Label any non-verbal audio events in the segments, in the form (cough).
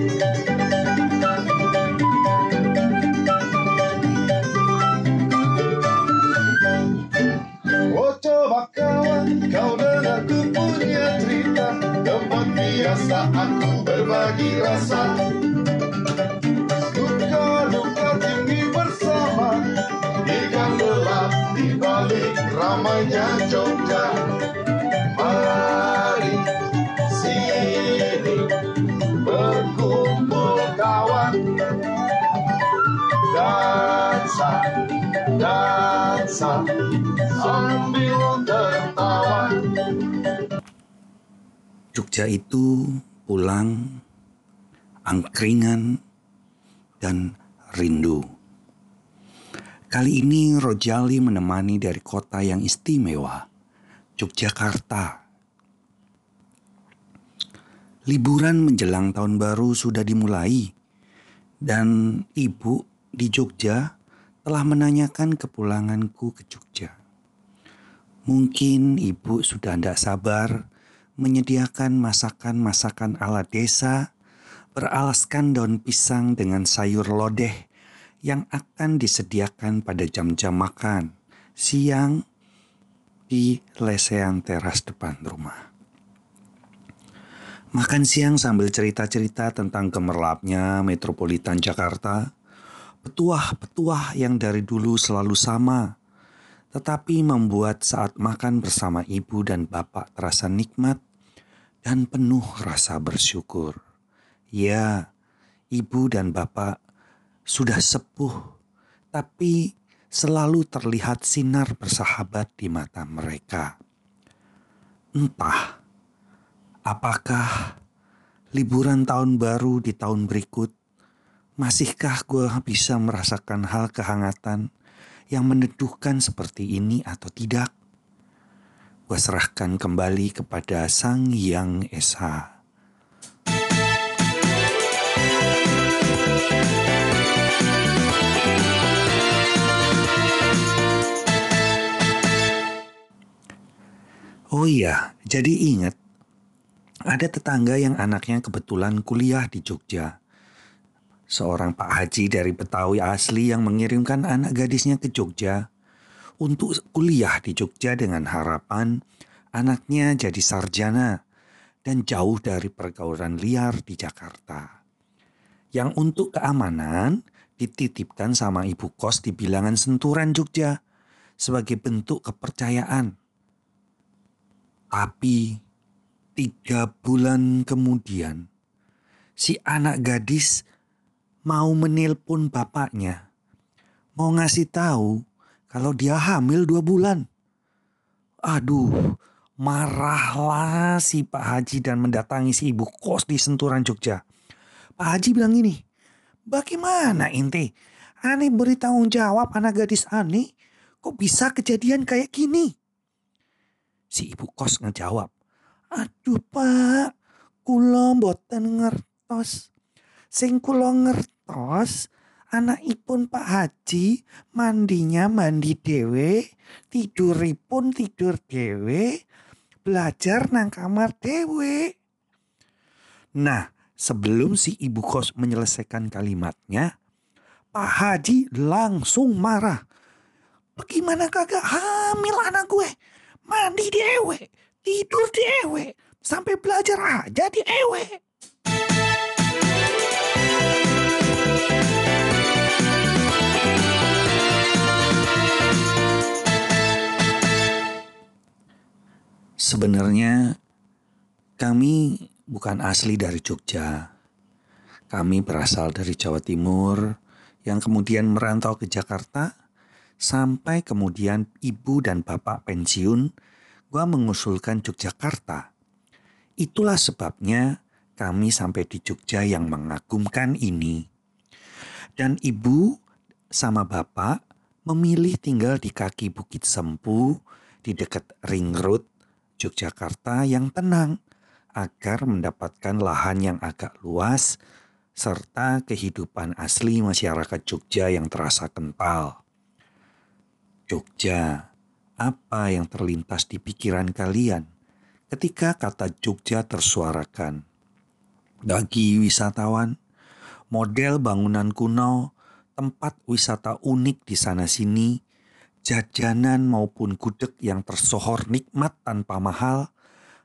Oh coba kawan, kau dengar ku punya cerita. Tempat biasa aku berbagi rasa. Suka duka tinggi bersama. Ikan gelap di balik ramainya Jogja Jogja itu pulang, angkringan, dan rindu. Kali ini Rojali menemani dari kota yang istimewa, Yogyakarta. Liburan menjelang tahun baru sudah dimulai, dan ibu di Jogja telah menanyakan kepulanganku ke Jogja. Mungkin ibu sudah tidak sabar menyediakan masakan-masakan ala desa beralaskan daun pisang dengan sayur lodeh yang akan disediakan pada jam-jam makan siang di lesehan teras depan rumah. Makan siang sambil cerita-cerita tentang gemerlapnya metropolitan Jakarta, petuah-petuah yang dari dulu selalu sama, tetapi membuat saat makan bersama ibu dan bapak terasa nikmat dan penuh rasa bersyukur. Ya, ibu dan bapak sudah sepuh, tapi selalu terlihat sinar bersahabat di mata mereka. Entah apakah liburan tahun baru di tahun berikut, masihkah gue bisa merasakan hal kehangatan yang meneduhkan seperti ini atau tidak? Gue serahkan kembali kepada Sang Yang Esa. Oh iya, jadi ingat, ada tetangga yang anaknya kebetulan kuliah di Jogja. Seorang Pak Haji dari Betawi asli yang mengirimkan anak gadisnya ke Jogja untuk kuliah di Jogja dengan harapan anaknya jadi sarjana dan jauh dari pergaulan liar di Jakarta. Yang untuk keamanan dititipkan sama ibu kos di bilangan Senturan Jogja sebagai bentuk kepercayaan. Tapi tiga bulan kemudian si anak gadis mau menelpon bapaknya. Mau ngasih tahu kalau dia hamil dua bulan. Aduh, marahlah si Pak Haji dan mendatangi si ibu kos di Senturan Jogja. Pak Haji bilang ini, bagaimana inti? Aneh beri tanggung jawab anak gadis aneh, kok bisa kejadian kayak gini? Si ibu kos ngejawab, aduh pak, kulo boten ngertos. Sing kulo ngertos, anakipun Pak Haji mandinya mandi dewe, tiduripun tidur dewe, belajar nang kamar dewe. Nah, sebelum si ibu kos menyelesaikan kalimatnya, Pak Haji langsung marah. Bagaimana kagak hamil anak gue? Mandi dewe, tidur dewe, sampai belajar aja di Sebenarnya kami bukan asli dari Jogja. Kami berasal dari Jawa Timur yang kemudian merantau ke Jakarta sampai kemudian ibu dan bapak pensiun, gua mengusulkan Yogyakarta. Itulah sebabnya kami sampai di Jogja yang mengagumkan ini. Dan ibu sama bapak memilih tinggal di kaki Bukit Sempu di dekat Ring Road Yogyakarta yang tenang agar mendapatkan lahan yang agak luas serta kehidupan asli masyarakat Jogja yang terasa kental. Jogja, apa yang terlintas di pikiran kalian ketika kata Jogja tersuarakan? Bagi wisatawan, model bangunan kuno, tempat wisata unik di sana-sini, jajanan maupun gudeg yang tersohor nikmat tanpa mahal,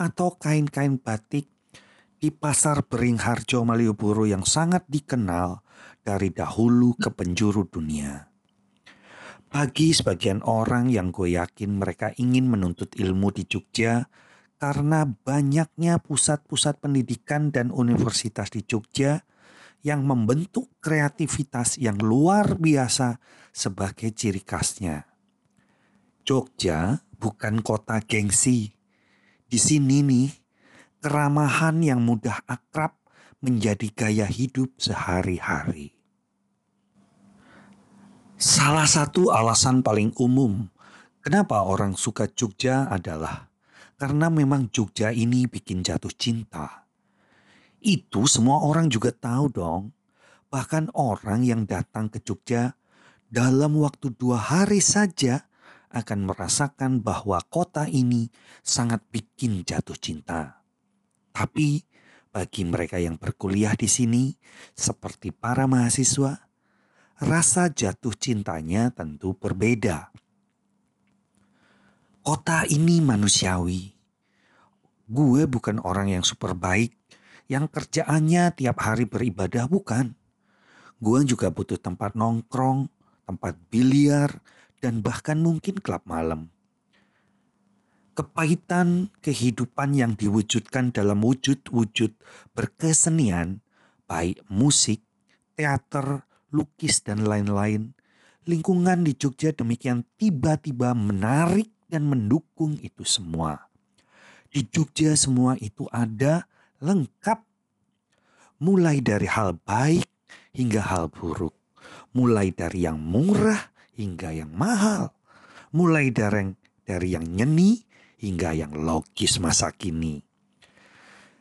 atau kain-kain batik di pasar Beringharjo Malioboro yang sangat dikenal dari dahulu ke penjuru dunia. Bagi sebagian orang yang gue yakin mereka ingin menuntut ilmu di Jogja, karena banyaknya pusat-pusat pendidikan dan universitas di Jogja yang membentuk kreativitas yang luar biasa sebagai ciri khasnya. Jogja bukan kota gengsi. Di sini nih, keramahan yang mudah akrab menjadi gaya hidup sehari-hari. Salah satu alasan paling umum kenapa orang suka Jogja adalah karena memang Jogja ini bikin jatuh cinta. Itu semua orang juga tahu dong. Bahkan orang yang datang ke Jogja dalam waktu dua hari saja akan merasakan bahwa kota ini sangat bikin jatuh cinta. Tapi bagi mereka yang berkuliah di sini, seperti para mahasiswa, rasa jatuh cintanya tentu berbeda. Kota ini manusiawi. Gue bukan orang yang super baik, yang kerjaannya tiap hari beribadah, bukan. Gue juga butuh tempat nongkrong, tempat biliar, dan bahkan mungkin klub malam. Kepahitan kehidupan yang diwujudkan dalam wujud-wujud berkesenian, baik musik, teater, lukis, dan lain-lain, lingkungan di Jogja demikian tiba-tiba menarik dan mendukung itu semua. Di Jogja semua itu ada lengkap. Mulai dari hal baik hingga hal buruk. Mulai dari yang murah hingga yang mahal. Mulai dari dari yang nyeni hingga yang logis masa kini.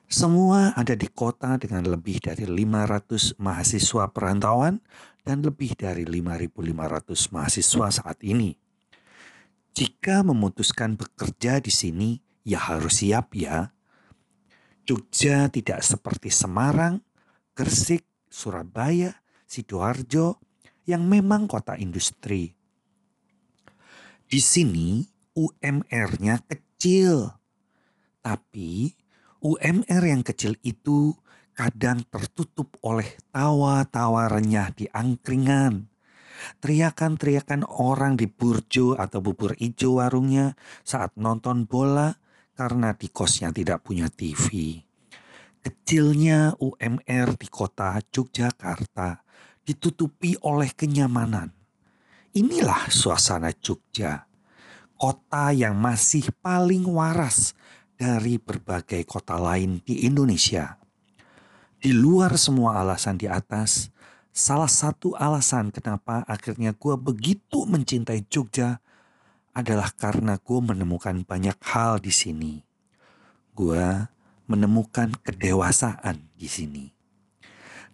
Semua ada di kota dengan lebih dari 500 mahasiswa perantauan dan lebih dari 5.500 mahasiswa saat ini. Jika memutuskan bekerja di sini, ya harus siap ya. Jogja tidak seperti Semarang, Gresik, Surabaya, Sidoarjo yang memang kota industri. Di sini UMR-nya kecil. Tapi UMR yang kecil itu kadang tertutup oleh tawa-tawa renyah di angkringan Teriakan-teriakan orang di burjo atau bubur ijo warungnya saat nonton bola karena di kosnya tidak punya TV. Kecilnya UMR di kota Yogyakarta ditutupi oleh kenyamanan. Inilah suasana Jogja, kota yang masih paling waras dari berbagai kota lain di Indonesia. Di luar semua alasan di atas, Salah satu alasan kenapa akhirnya gue begitu mencintai Jogja adalah karena gue menemukan banyak hal di sini. Gue menemukan kedewasaan di sini.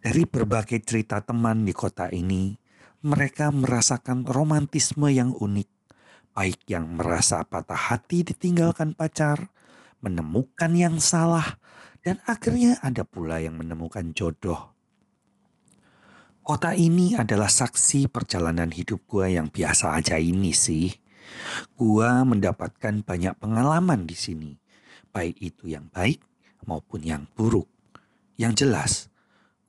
Dari berbagai cerita teman di kota ini, mereka merasakan romantisme yang unik, baik yang merasa patah hati ditinggalkan pacar, menemukan yang salah, dan akhirnya ada pula yang menemukan jodoh Kota ini adalah saksi perjalanan hidup gua yang biasa aja ini sih. Gua mendapatkan banyak pengalaman di sini, baik itu yang baik maupun yang buruk. Yang jelas,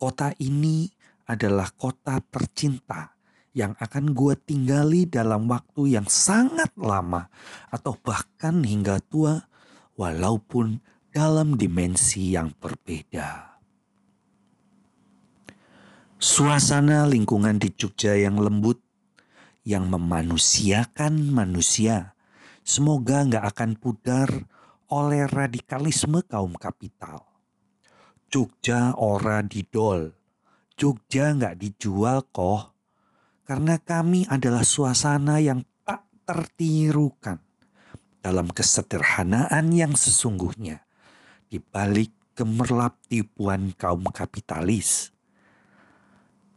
kota ini adalah kota tercinta yang akan gue tinggali dalam waktu yang sangat lama atau bahkan hingga tua walaupun dalam dimensi yang berbeda. Suasana lingkungan di Jogja yang lembut, yang memanusiakan manusia, semoga nggak akan pudar oleh radikalisme kaum kapital. Jogja ora didol, Jogja nggak dijual kok, karena kami adalah suasana yang tak tertirukan dalam kesederhanaan yang sesungguhnya. Di balik gemerlap tipuan kaum kapitalis.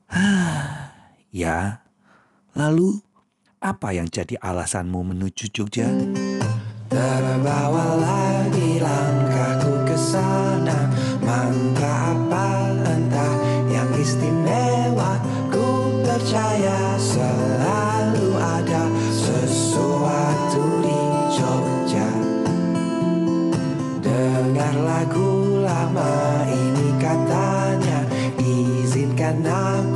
(sighs) Ya, lalu apa yang jadi alasanmu menuju Jogja? Terbawa lagi langkahku sana Mantra apa entah yang istimewa Ku percaya selalu ada sesuatu di Jogja. Dengar lagu lama ini katanya Izinkan aku